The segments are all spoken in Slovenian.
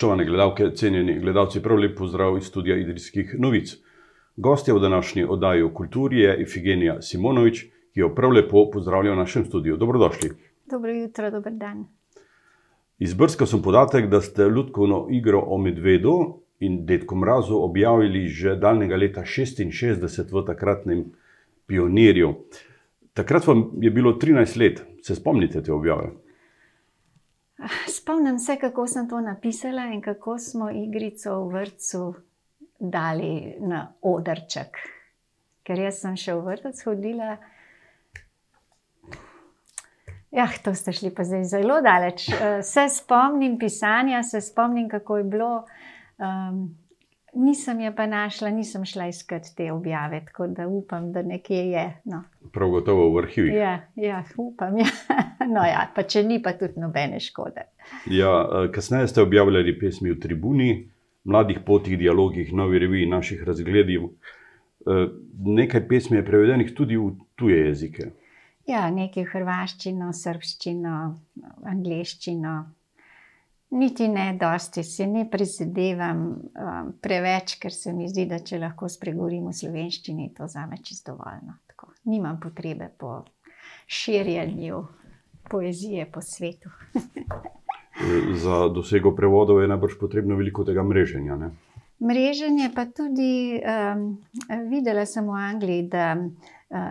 Spoštovane gledalke, cenjeni gledalci, prav lep pozdrav iz studia Idrijskih novic. Gostja v današnji oddaji o kulturi je Ifigenija Simonovič, ki jo prav lepo pozdravlja v našem studiu. Dobrodošli. Dobro jutro, dober dan. Izbrskal sem podatek, da ste ljudkovno igro o medvedu in detku mrazu objavili že daljnega leta 66 v takratnem pionirju. Takrat vam je bilo 13 let, se spomnite te objave? Spomnim se, kako sem to napisala in kako smo igrico v vrtu dali na odrček. Ker jaz sem še v vrtec hodila. Ja, to ste šli pa zdaj zelo daleč. Se spomnim pisanja, se spomnim, kako je bilo. Um, nisem je pa našla, nisem šla iskat te objave, tako da upam, da nekje je. No. Prav gotovo v arhivih. Ja, ja upam. Ja. No, ja, pa če ni, pa tudi nobene škode. Ja, kasneje ste objavljali pesmi v Tribuni, mladih potih, dialogih, novi reviji naših razgledov. Nekaj pesmi je prevedenih tudi v tuje jezike. Ja, nekaj v hrvaščino, srbščino, angliščino. Niti ne, dosti si ne prizadevam um, preveč, ker se mi zdi, da če lahko spregovorim v slovenščini, to za me čisto dovoljno. Tako, nimam potrebe po širjenju poezije po svetu. za dosego prevodov je najbrž potrebno veliko tega mreženja. Ne? Mreženje pa tudi um, videla sem v Angliji, da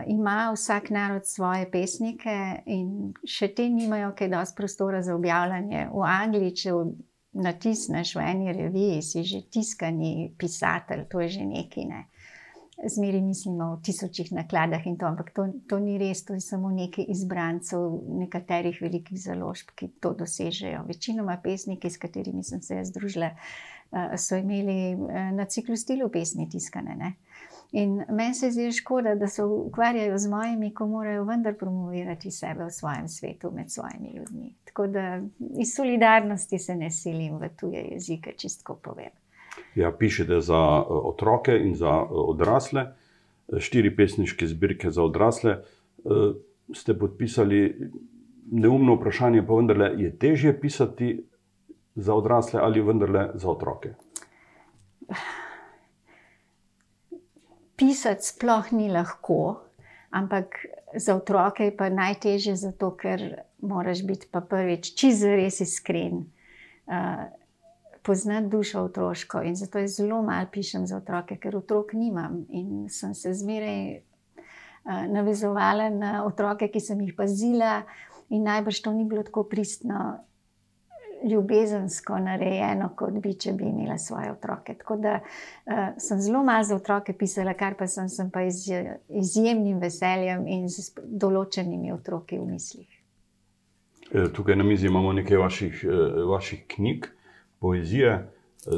ima vsak narod svoje pesnike in še te nimajo kaj dosti prostora za objavljanje. V Angliji, če natisneš v eni reviji, si že tiskani pisatelj, to je že nekaj. Ne. Zmeri mislimo o tisočih nakladah in to, ampak to, to ni res, to je samo nekaj izbrancev nekaterih velikih založb, ki to dosežejo. Večinoma pesniki, s katerimi sem se združila, so imeli na ciklu stilu pesmi tiskane. Ne. In meni se zdi škoda, da se ukvarjajo z mojimi, ko morajo vendar promovirati sebe v svojem svetu med svojimi ljudmi. Tako da iz solidarnosti se ne silim v tuje jezike, čistko povem. Ja, pišete za otroke in za odrasle, štiri pesniške zbirke za odrasle. Ste podpisali neumno vprašanje, pa vendarle je težje pisati za odrasle ali vendarle za otroke? Pisati sploh ni lahko, ampak za otroke je pa najtežje, zato ker moraš biti pa prvič čisto res iskren. Uh, Poznati dušo otroško in zato je zelo malo pišem za otroke, ker otrok nimam. In sem se zmeraj uh, navezovala na otroke, ki sem jih pazila, in najbrž to ni bilo tako pristno ljubezensko narejeno, kot bi, če bi imela svoje otroke. Tako da uh, sem zelo malo za otroke pisala, kar pa sem, sem pa iz, izjemnim veseljem in z določenimi otroki v mislih. E, tukaj na mizi imamo nekaj vaših, vaših knjig, poezije.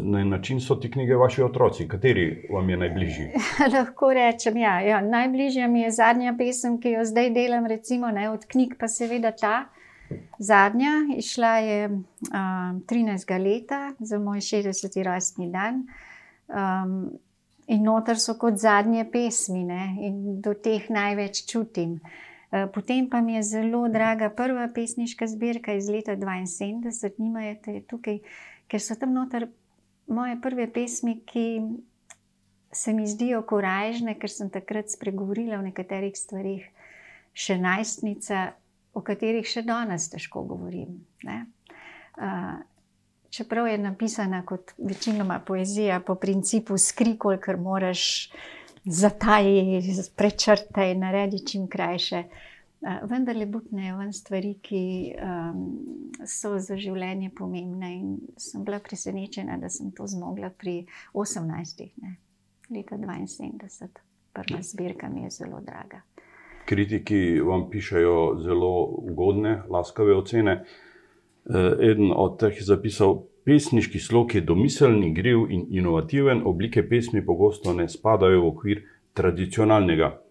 Na način so ti knjige vaši otroci, kateri vam je najbližji? Lahko rečem, da ja, ja, najbližja mi je zadnja pesem, ki jo zdaj delam, recimo, ne, od knjig, pa seveda ta. Zadnja išla je um, 13. leta, za moj 60. rojstni dan. Um, in noter so kot zadnje pesmi, ne? in do teh največ čutim. Potem pa mi je zelo draga prva pesniška zbirka iz leta 72, nimate tukaj, ker so tam noter moje prve pesmi, ki se mi zdijo korajžne, ker sem takrat spregovorila o nekaterih stvarih, še najstnica, o katerih še danes težko govorim. Uh, čeprav je napisana kot večinoma poezija po principu skri, kolikor moraš zatajiti, prečrtaj, narediti čim krajše. Vendar le butnejo ven stvari, ki um, so za življenje pomembne. In sem bila presenečena, da sem to zmogla pri 18. Ne? leta 72. Prva zbirka mi je zelo draga kritiki vam pišajo zelo ugodne, laskave ocene. Eh, eden od teh je zapisal: Pesniški slog je domiselni, igriv in inovativen, oblike pesmi pogosto ne spadajo v okvir tradicionalnega.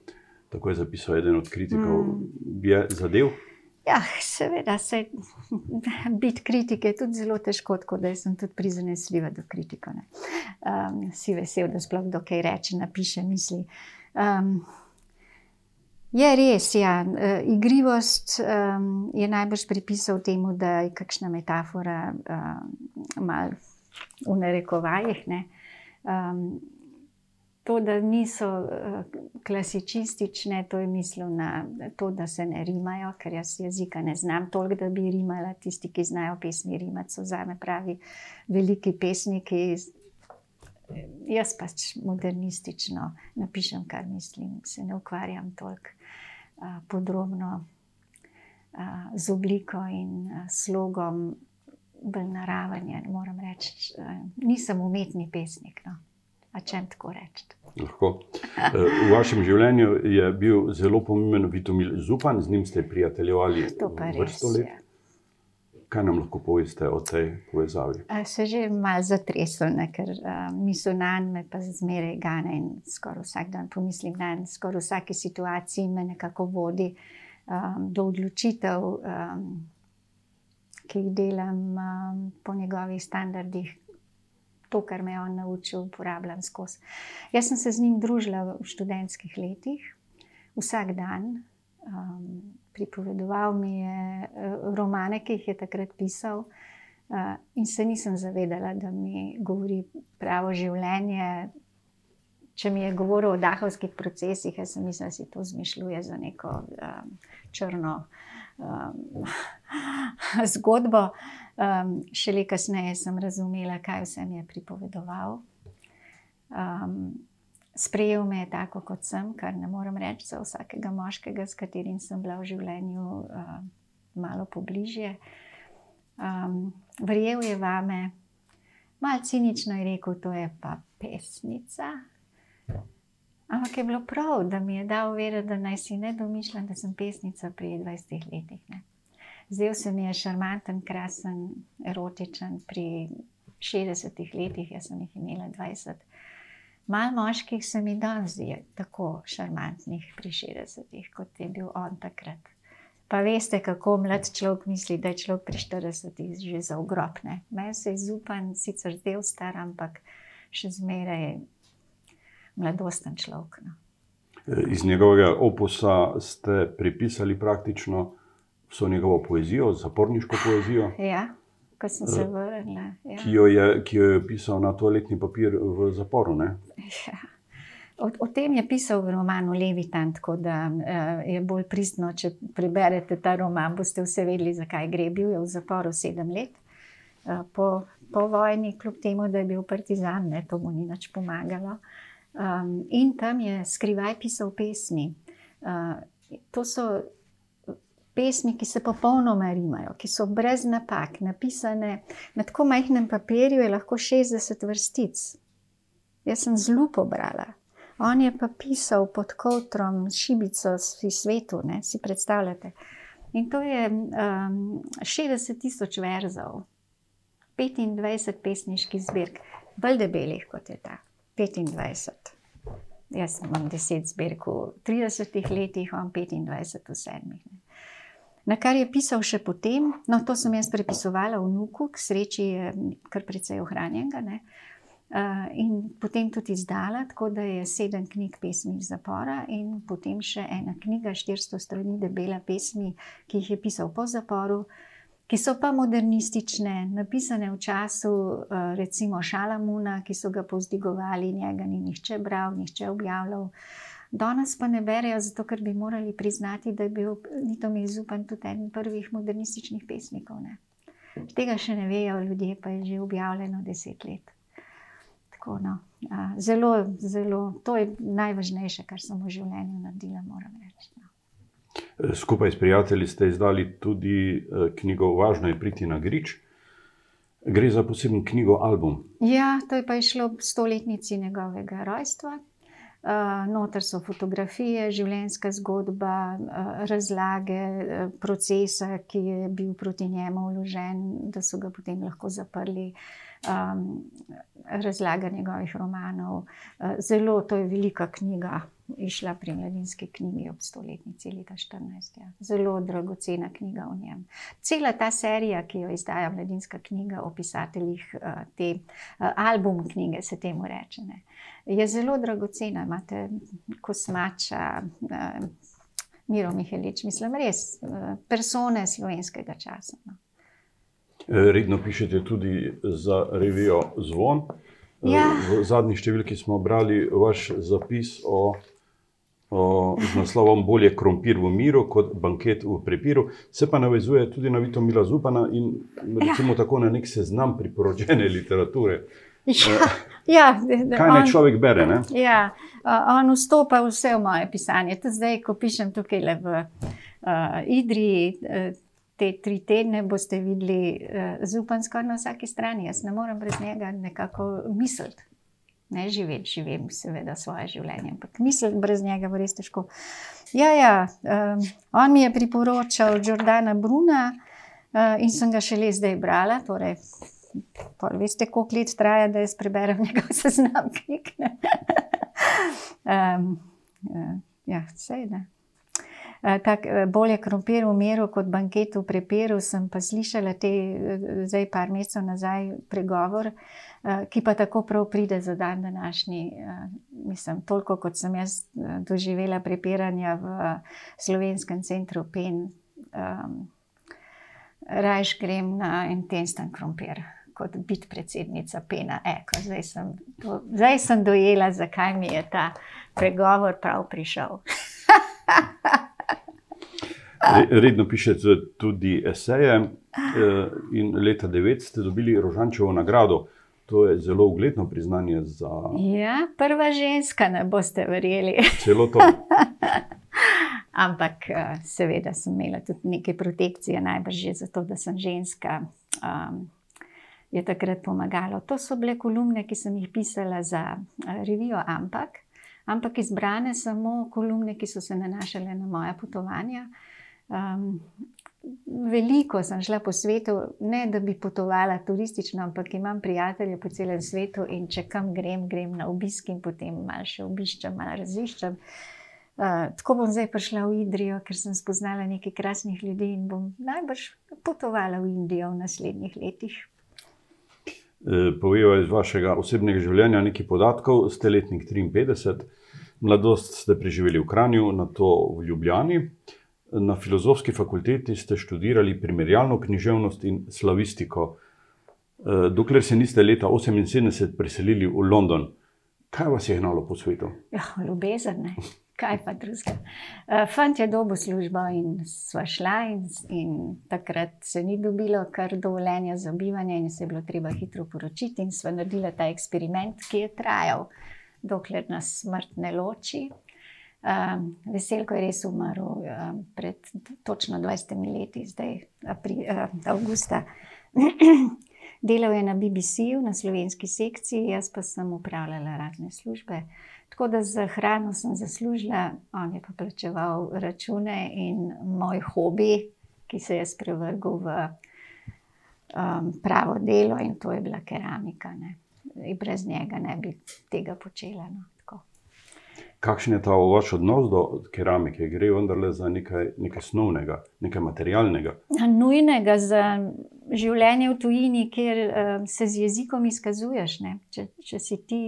Tako je zapisal eden od kritikov. Mm. Je zadev? Ja, seveda, se biti kritik je tudi zelo težko, tako da sem tudi prizanesljiva do kritika. Um, si vesel, da sploh kdo kaj reče, napiše misli. Um, Je res, ja. E, igrivost um, je najbrž pripisal temu, da je kakšna metafora um, malo v narekovajih. Um, to, da niso uh, klasičistične, to je mislil na to, da se ne rimajo, ker jaz jezika ne znam toliko, da bi rimala. Tisti, ki znajo pesmi rimati, so za me pravi veliki pesniki. Jaz pač modernistično napišem, kar mislim, se ne ukvarjam toliko uh, podrobno uh, z obliko in uh, slogom, bolj naraven. Moram reči, uh, nisem umetni pesnik. No. A če tako rečete. V vašem življenju je bil zelo pomemben Vitomil Zupan, z njim ste prijateljevali vrsto let. Je. Kaj nam lahko poveste o tej povezavi? Se že malo zatresel, ker um, misel na me pa zmeraj gane in skoraj vsak dan pomislim na en, skoraj v vsaki situaciji me nekako vodi um, do odločitev, um, ki jih delam um, po njegovih standardih. To, kar me je on naučil, uporabljam skozi. Jaz sem se z njim družila v študentskih letih, vsak dan. Um, pripovedoval mi je uh, romane, ki jih je takrat pisal, uh, in se nisem zavedala, da mi govori pravo življenje. Če mi je govoril o dahovskih procesih, jaz sem mislila, da si to zmišljuje za neko um, črno um, zgodbo. Um, šele kasneje sem razumela, kaj vse mi je pripovedoval. Um, sprejel me je tako, kot sem, kar ne morem reči za vsakega moškega, s katerim sem bila v življenju uh, malo pobližje. Um, Verjel je vame, malo cinično je rekel, to je pa pesnica. Ampak je bilo prav, da mi je dal vedeti, da naj si ne domišljam, da sem pesnica pri 20 letih. Ne. Zdaj se mi je šarmanten, krasen, erotičen pri 60 letih, jaz sem jih imela 20. Malo moških se mi danes zdi tako šarmantnih pri 60-ih, kot je bil on takrat. Pa veste, kako mlad človek misli, da je človek pri 40-ih že za ogrobne. Meni se je zupan, sicer del star, ampak še zmeraj mladosten človek. No. Iz njegovega opusa ste pripisali praktično vso njegovo poezijo, zaporniško poezijo. Ja ko sem se vrnila. Ja. Ki, jo je, ki jo je pisal na toaletni papir v zaporu. Ja. O, o tem je pisal v romanu Levitan, tako da uh, je bolj pristno, če preberete ta roman, boste vse vedeli, zakaj gre. Bil je v zaporu sedem let uh, po, po vojni, kljub temu, da je bil partizan, ne, to mu ni nič pomagalo. Um, in tam je skrivaj pisal pesmi. Uh, to so pesmi, ki se popolnoma rimajo, ki so brez napak, napisane na tako majhnem papirju, je lahko 60 vrstic. Jaz sem zelo pobrala. On je pa pisal pod kotrom, šibico, si svetu, ne? si predstavljate. In to je um, 60 tisoč verzov, 25 pesniških zbirk, bolj debelih kot je ta, 25. Jaz imam 10 zbirk v 30 letih, imam 25 v 7. Na kar je pisal še potem, no, to sem jaz prepisovala vnuku, k sreči je kar precej ohranjenega. Ne? Uh, in potem tudi izdala, tako da je sedem knjig pesmi iz zapora, in potem še ena knjiga, 400 strani, debela pesmi, ki jih je pisal po zaporu, ki so pa modernistične, napisane v času, uh, recimo Šalamuna, ki so ga povzdigovali, njega ni nihče bral, nihče objavljal. Uh, Danes pa ne berejo, zato ker bi morali priznati, da je bil Nito Mizupan tudi eden prvih modernističnih pesnikov. Ne. Tega še ne vejo ljudje, pa je že objavljeno deset let. Tako, no. zelo, zelo, to je najvažnejše, kar sem v življenju naredila, moram reči. No. Skupaj s prijatelji ste izdali tudi eh, knjigo Važno je priti na grič. Gre za poseben knjigo album. Ja, to je pa išlo ob stoletnici njegovega rojstva, Uh, noter so fotografije, življenjska zgodba, uh, razlage uh, procesa, ki je bil proti njemu vložen, da so ga potem lahko zaprli, um, razlaga njegovih romanov. Zelo, to je velika knjiga, išla pri mladinski knjigi ob stoletnici leta 14. Ja. Zelo dragocena knjiga o njem. Cela ta serija, ki jo izdaja mladinska knjiga o pisateljih, eh, te eh, album knjige, se temu reče, ne, je zelo dragocena. Imate kosmača. Eh, Miro Mihelič, mislim, res, persone slovenskega časa. No. Redno pišete tudi za revijo Zvon. Ja. V zadnji številki smo brali vaš zapis o, z naslovom Bolje krompir v miru kot banket v prepiru. Se pa navezuje tudi na Vito Mila Zupana in recimo ja. tako na nek seznam priporočene literature. Ja, ja, Kaj naj človek bere? Ne? Ja, on vstopa vse v moje pisanje. Tudi zdaj, ko pišem tukaj le v uh, Idriji, te tri tedne boste videli uh, zupan skoraj na vsaki strani. Jaz ne morem brez njega nekako misliti. Ne živeti, živim seveda svoje življenje, ampak misliti brez njega bo res težko. Ja, ja um, on mi je priporočal Jordana Bruna uh, in sem ga šele zdaj brala. Torej, Pol, veste, koliko let traja, da jaz preberem njegov seznam knjig. um, uh, ja, vse je. Uh, tak, bolje krompir v miru kot banket v prepiru. Sem pa slišala te, zdaj par mesecev nazaj, pregovor, ki pa tako prav pride za dan današnji. Mislim, toliko kot sem jaz doživela prepiranja v slovenskem centru PEN, um, rajš grem na intensten krompir kot biti predsednica Pena Eko. Zdaj sem, do, zdaj sem dojela, zakaj mi je ta pregovor prav prišel. Redno pišete tudi eseje. Eh, in leta 9 ste dobili Rožančevo nagrado. To je zelo ugledno priznanje za. Ja, prva ženska, ne boste verjeli. Celo to. Ampak, eh, seveda, sem imela tudi nekaj protekcije, najbrž že zato, da sem ženska. Um, je takrat pomagalo. To so bile kolumne, ki sem jih pisala za eh, revijo Ampak, ampak izbrane samo kolumne, ki so se nanašale na moja potovanja. Um, veliko sem šla po svetu, ne da bi potovala turistično, ampak imam prijatelje po celem svetu in če kam grem, grem na obisk in potem malo še obiščem, malo raziščem. Uh, tako bom zdaj prišla v Indrijo, ker sem spoznala nekaj krasnih ljudi in bom najbrž potovala v Indijo v naslednjih letih. Eh, povejo iz vašega osebnega življenja nekaj podatkov. Ste letnik 53, mladosti ste preživeli v Kranju, na to v Ljubljani. Na filozofski fakulteti ste študirali primerjalno književnost in slavistiko, eh, dokler se niste leta 1978 preselili v London. Kaj vas je gnalo po svetu? Ja, ljubezen. Ne kaj pa drugega. Uh, fant je dobil službo in sva šla, in, in takrat se ni dobilo kar dovoljenja za bivanje, in se je bilo treba hitro poročiti. In sva naredila ta eksperiment, ki je trajal, dokler nas smrt ne loči. Um, Veselko je res umrl um, pred točno 20 leti, zdaj apri, uh, avgusta. Delal je na BBC-u, na slovenski sekciji, jaz pa sem upravljala razne službe. Tako da za hrano sem zaslužila, on je pa plačeval račune in moj hobi, ki se je spremenil v um, pravo delo, in to je bila keramika. Ne. In brez njega ne bi tega počela. No. Kakšen je ta vaš odnos do keramike? Gre vendarle za nekaj, nekaj snovnega, nekaj materialnega? Nujnega za življenje v tujini, kjer uh, se z jezikom izkazuješ. Če, če, ti,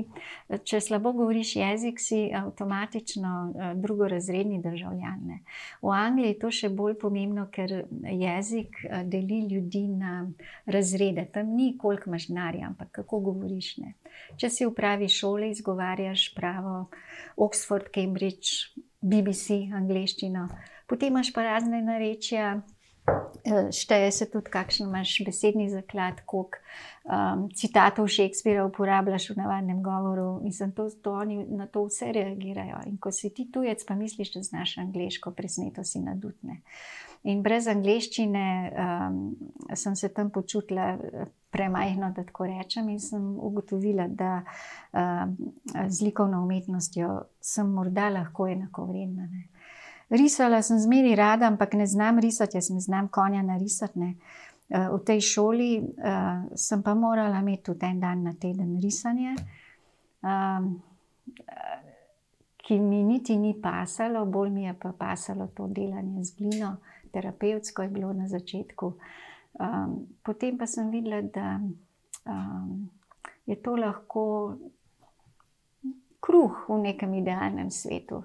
če slabo govoriš jezik, si avtomatično uh, drugorazredni državljan. V Angliji je to še bolj pomembno, ker jezik uh, deli ljudi na razrede. Tam ni koliko imaš denarja, ampak kako govoriš. Ne? Če si v pravi šoli, izgovarjaš pravo. Oxford, Cambridge, BBC, angliščino. Potem imaš pa razne narečja, šteje se tudi, kakšen imaš besedni zaklad, koliko um, citatov Shakespearea uporabljaš v navadnem govoru. In to, to oni na to vse reagirajo. In ko si ti tujec, pa misliš, da znaš angliško, presneto si nadutne. In brez angliščine um, sem se tam počutila premajhno, da tako rečem, in sem ugotovila, da um, z likovno umetnostjo sem morda lahko enako vredna. Ne. Risala sem zmeri rada, ampak ne znam risati, jaz ne znam konja narisati. Ne. Uh, v tej šoli uh, sem pa morala imeti tudi en dan na teden risanje, um, ki mi niti ni pasalo, bolj mi je pa pasalo to delanje z glino terapevtsko je bilo na začetku. Um, potem pa sem videla, da um, je to lahko kruh v nekem idealnem svetu.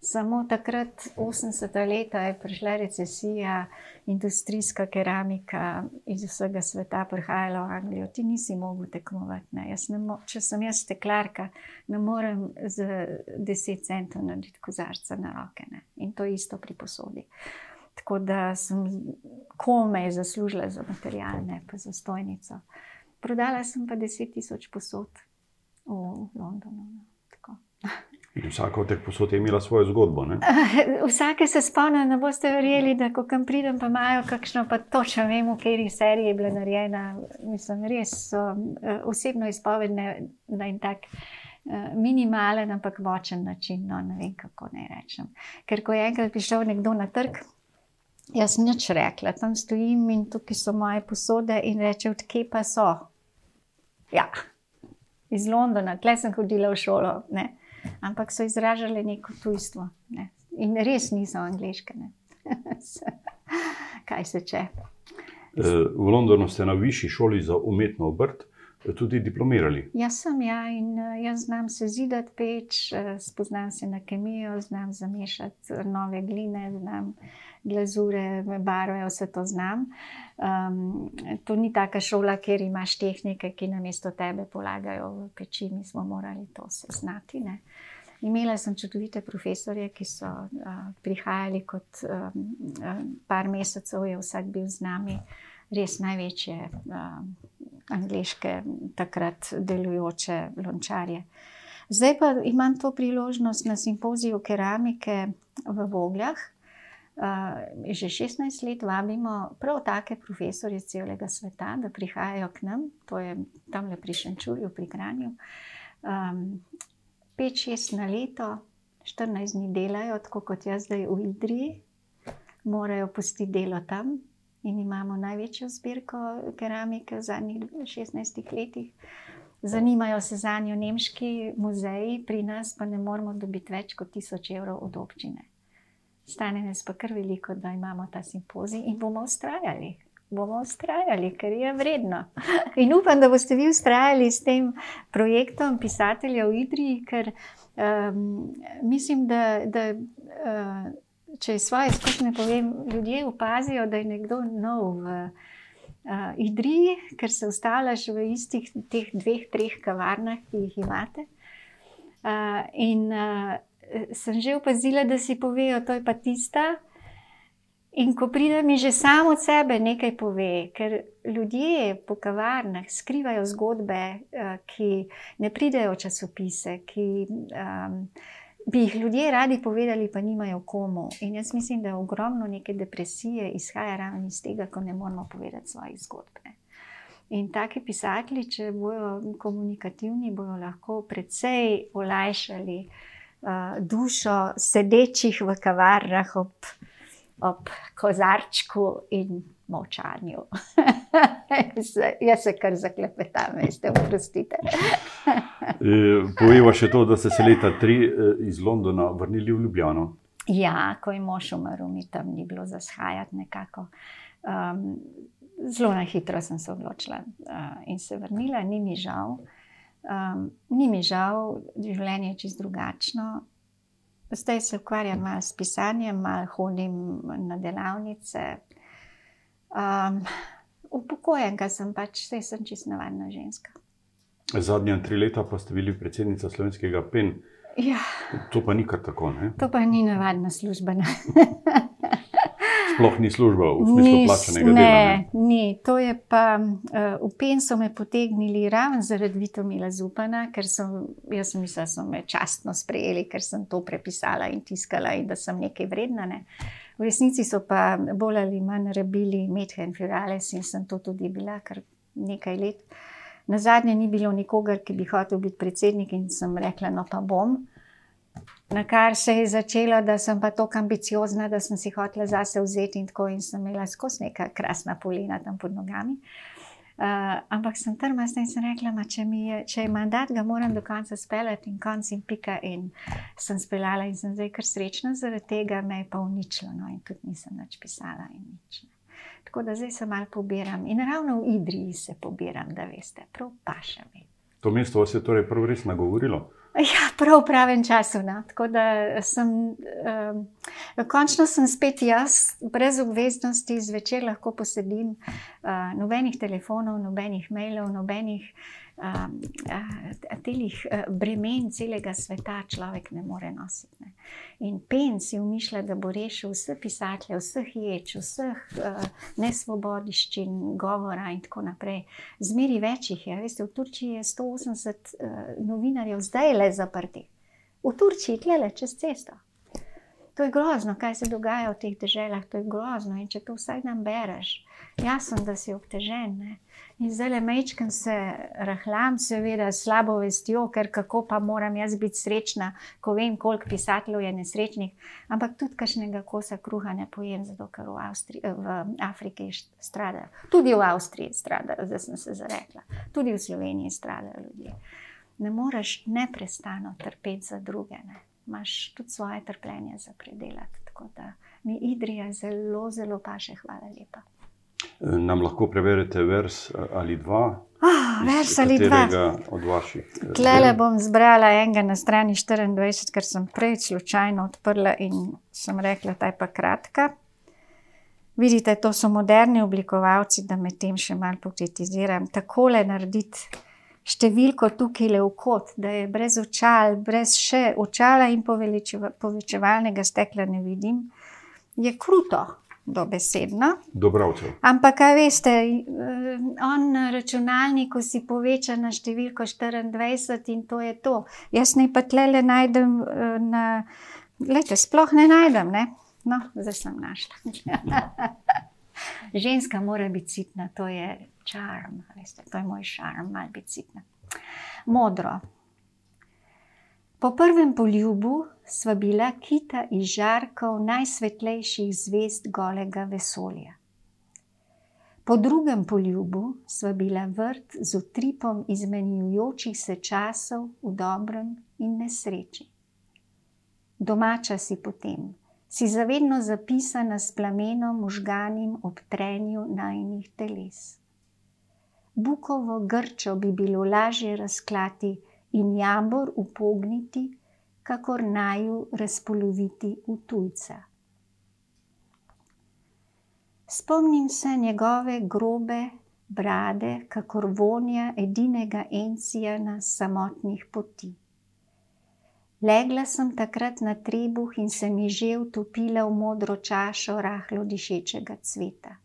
Samo takrat, 80-ta leta, je prišla recesija, industrijska keramika iz vsega sveta prihajala v Anglijo. Ti nisi mogel tekmovati. Mo če sem jaz steklarka, ne morem z 10 centov narediti kozarca na roke. Ne? In to isto pri posodi. Tako da sem komaj zaslužila za materialne, pa za stojnico. Prodala sem pa 10 tisoč posod v Londonu. No. In vsaka od teh posod je imela svojo zgodbo. Ne? Vsake se spomnim, ne boste verjeli, da ko kam pridem, pa imajo kakšno, pa točno vem, v kateri seriji je bila narejena. Mislim, res so uh, osebno izpovedne na en tak uh, minimalen, ampak močen način. No, ne vem, kako naj rečem. Ker ko je enkrat prišel nekdo na trg. Jaz sem nič rekla, tam stojim in tukaj so moje posode, in reče, odkje pa so. Ja, iz Londona, tle sem hodila v šolo. Ne ampak so izražali neko tujstvo. Ne. In res niso angliške. Kaj se če? Eh, v Londonu ste na višji šoli za umetno obrt tudi diplomirali. Jaz sem, ja, in eh, jaz znam se zidati peč, spoznam se na kemijo, znam zamešati nove gline, znam glazure, barve, vse to znam. Um, to ni taka šola, kjer imaš tehnike, ki na mesto tebe polagajo v peči, mi smo morali to znati. Ne. Imela sem čudovite profesorje, ki so uh, prihajali kot um, par mesecev, je vsak bil z nami, res največje uh, angliške, takrat delujoče lončarje. Zdaj pa imam to priložnost na simpoziju keramike v Vogljah. Uh, že 16 let vabimo prav take profesorje celega sveta, da prihajajo k nam, to je tam le pri Šenčurju, pri Kranju. Um, 5-6 na leto, 14 dni delajo, tako kot jaz zdaj v Idriji, morajo pustiti delo tam in imamo največjo zbirko keramike v zadnjih 16 letih. Zanimajo se za njo nemški muzeji, pri nas pa ne moramo dobiti več kot 1000 evrov od občine. Stane nas pa kar veliko, da imamo ta simpozij in bomo ustrajali. Bomo ustrajali, ker je vredno. In upam, da boste vi ustrajali s tem projektom pisatelja v Idriji, ker um, mislim, da, da uh, če svoje izkušnje povem, ljudje opazijo, da je nekdo nov v uh, Idriji, ker se ustavljaš v istih teh dveh, treh kavarnah, ki jih imate. Uh, in uh, sem že opazila, da si povejo, da je pa tista. In ko pride mi že samo od sebe nekaj pove, ker ljudje po kavarnah skrivajo zgodbe, eh, ki ne pridejo v časopise, ki um, bi jih ljudje radi povedali, pa nimajo komu. In jaz mislim, da ogromno neke depresije izhaja ravno iz tega, ko ne moramo povedati svojih zgodb. Ne. In taki pisatelji, če bodo komunikativni, bodo lahko precej olajšali uh, dušo sedečih v kavarnah ob, ob kozarčku in močanju. Jaz se kar zaklepetam, veste, oprostite. E, Povejmo še to, da ste se leta tri e, iz Londona vrnili v Ljubljano. Ja, ko je mož umrl, mi tam ni bilo za shajati nekako. Um, zelo na hitro sem se odločila uh, in se vrnila, ni mi žal. Um, ni mi žal, življenje je čisto drugačno. Zdaj se ukvarjam malo s pisanjem, malo hodim na delavnice. Um, upokojen, ker sem pač, vse sem čisto navadna ženska. Zadnja tri leta pa ste bili predsednica slovenskega PEN. Ja. To pa ni kar tako. Ne? To pa ni navadna služba. sploh ni služba v smislu plačanega dela. Ne, ni. To je pa uh, v PEN so me potegnili ravno zaradi Vitomila Zupana, ker sem, jaz sem mislila, da so me častno sprejeli, ker sem to prepisala in tiskala in da sem nekaj vredna. Ne. V resnici so pa bolj ali manj rabili Medhen Firales in sem to tudi bila kar nekaj let. Na zadnje ni bilo nikogar, ki bi hotel biti predsednik in sem rekla, no pa bom. Na kar se je začelo, da sem pa tako ambiciozna, da sem si hotela zase vzeti in tako in sem imela skozi neka krasna polina tam pod nogami. Uh, ampak sem trmasta in sem rekla, če, je, če je mandat, ga moram do konca speljati in konc in pika. In sem speljala in sem zdaj kar srečna, zaradi tega me je pa uničilo. No, in tudi nisem več pisala in nič. Tako da zdaj se malo pobiram in ravno v Idriji se pobiram, da veste, prav paša mi. To mesto vas je torej prvo res nagovorilo? Ja, prav v pravem času. No. Tako da sem, um, končno sem spet jaz, brez obveznosti, zvečer lahko posedim, uh, nobenih telefonov, nobenih mailov, nobenih um, uh, telih uh, bremen celega sveta človek ne more nositi. Ne. In pen si umišlja, da bo rešil vse pisatelje, vseh ječ, vseh uh, nesvobodiščin, govora in tako naprej. Zmeri več jih je. Veste, v Turčiji je 180 uh, novinarjev zdaj le zaprti. V Turčiji, tle le čez cesto. To je grozno, kaj se dogaja v teh državah, to je grozno. In če to vsak dan bereš, jasno, da si obtežen. Ne? In zdaj le mečkam se rahlam, seveda, slabo vestjo, ker kako pa moram jaz biti srečna, ko vem, koliko pisateljev je nesrečnih. Ampak tudi kašnega kosa kruha ne pojem, zato ker v, Avstri, v Afriki stradajo. Tudi v Avstriji stradajo, zdaj sem se zarekla. Tudi v Sloveniji stradajo ljudje. Ne moreš neprestano trpeti za druge. Ne? imaš tudi svoje trpljenje za predelati. Tako da mi Idrija zelo, zelo paše. Hvala lepa. Nam lahko preverite vers ali dva? Oh, vers ali dva. Od vaših. Tlele bom zbrala enega na strani 24, ker sem prej slučajno odprla in sem rekla, da je pa kratka. Vidite, to so moderni oblikovalci, da me tem še malo pokritiziram. Takole narediti številko tukaj le v kot, da je brez očal, brez še očala in povečevalnega stekla ne vidim, je kruto. Dobesedno. Dobravcev. Ampak, kaj veste, eh, on na računalniku si poveča na številko 24 in to je to. Jaz ne pa tle le najdem, eh, na, lejte, sploh ne najdem, ne? No, zdaj sem našla. Ženska mora biti sitna, to je čarm, veste, to je moj šarm, malo biti sitna. Modro. Po prvem poljubu sva bila kita iz žarkov najsvetlejših zvezd golega vesolja. Po drugem poljubu sva bila vrt z utripom izmenjujočih se časov v dobrem in nesreči. Domača si potem si zavedno zapisana s plamenom možganim ob trenju najnih teles. Bukovo grčo bi bilo lažje razklati in jambor upogniti, kakor naju razpoloviti v tujca. Spomnim se njegove grobe brade, kakor vonja edinega encija na samotnih potih. Legla sem takrat na trebuh in se mi že utopila v modro čašo rahlo dišečega cveta.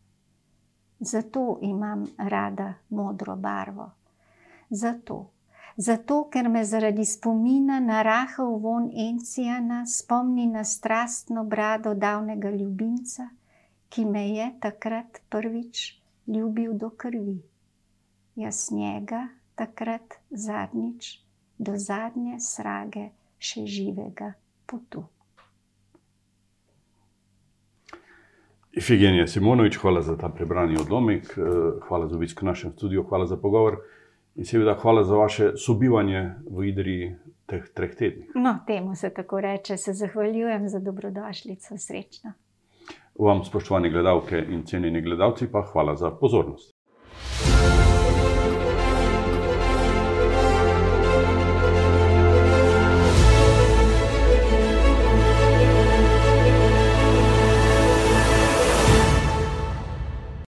Zato imam rada modro barvo. Zato, Zato ker me zaradi spomina na rahel von encijana spomni na strastno brado davnega ljubimca, ki me je takrat prvič ljubil do krvi. Jaz njega takrat zadnjič, do zadnje srage še živega potu. Ifigenija Simonovič, hvala za ta prebrani odlomek, eh, hvala za obisk v našem studiu, hvala za pogovor in seveda hvala za vaše sobivanje v Idriji teh treh tednih. No, temu se tako reče, se zahvaljujem za dobrodošlico, srečno. Vam, spoštovani gledalke in cenjeni gledalci, pa hvala za pozornost.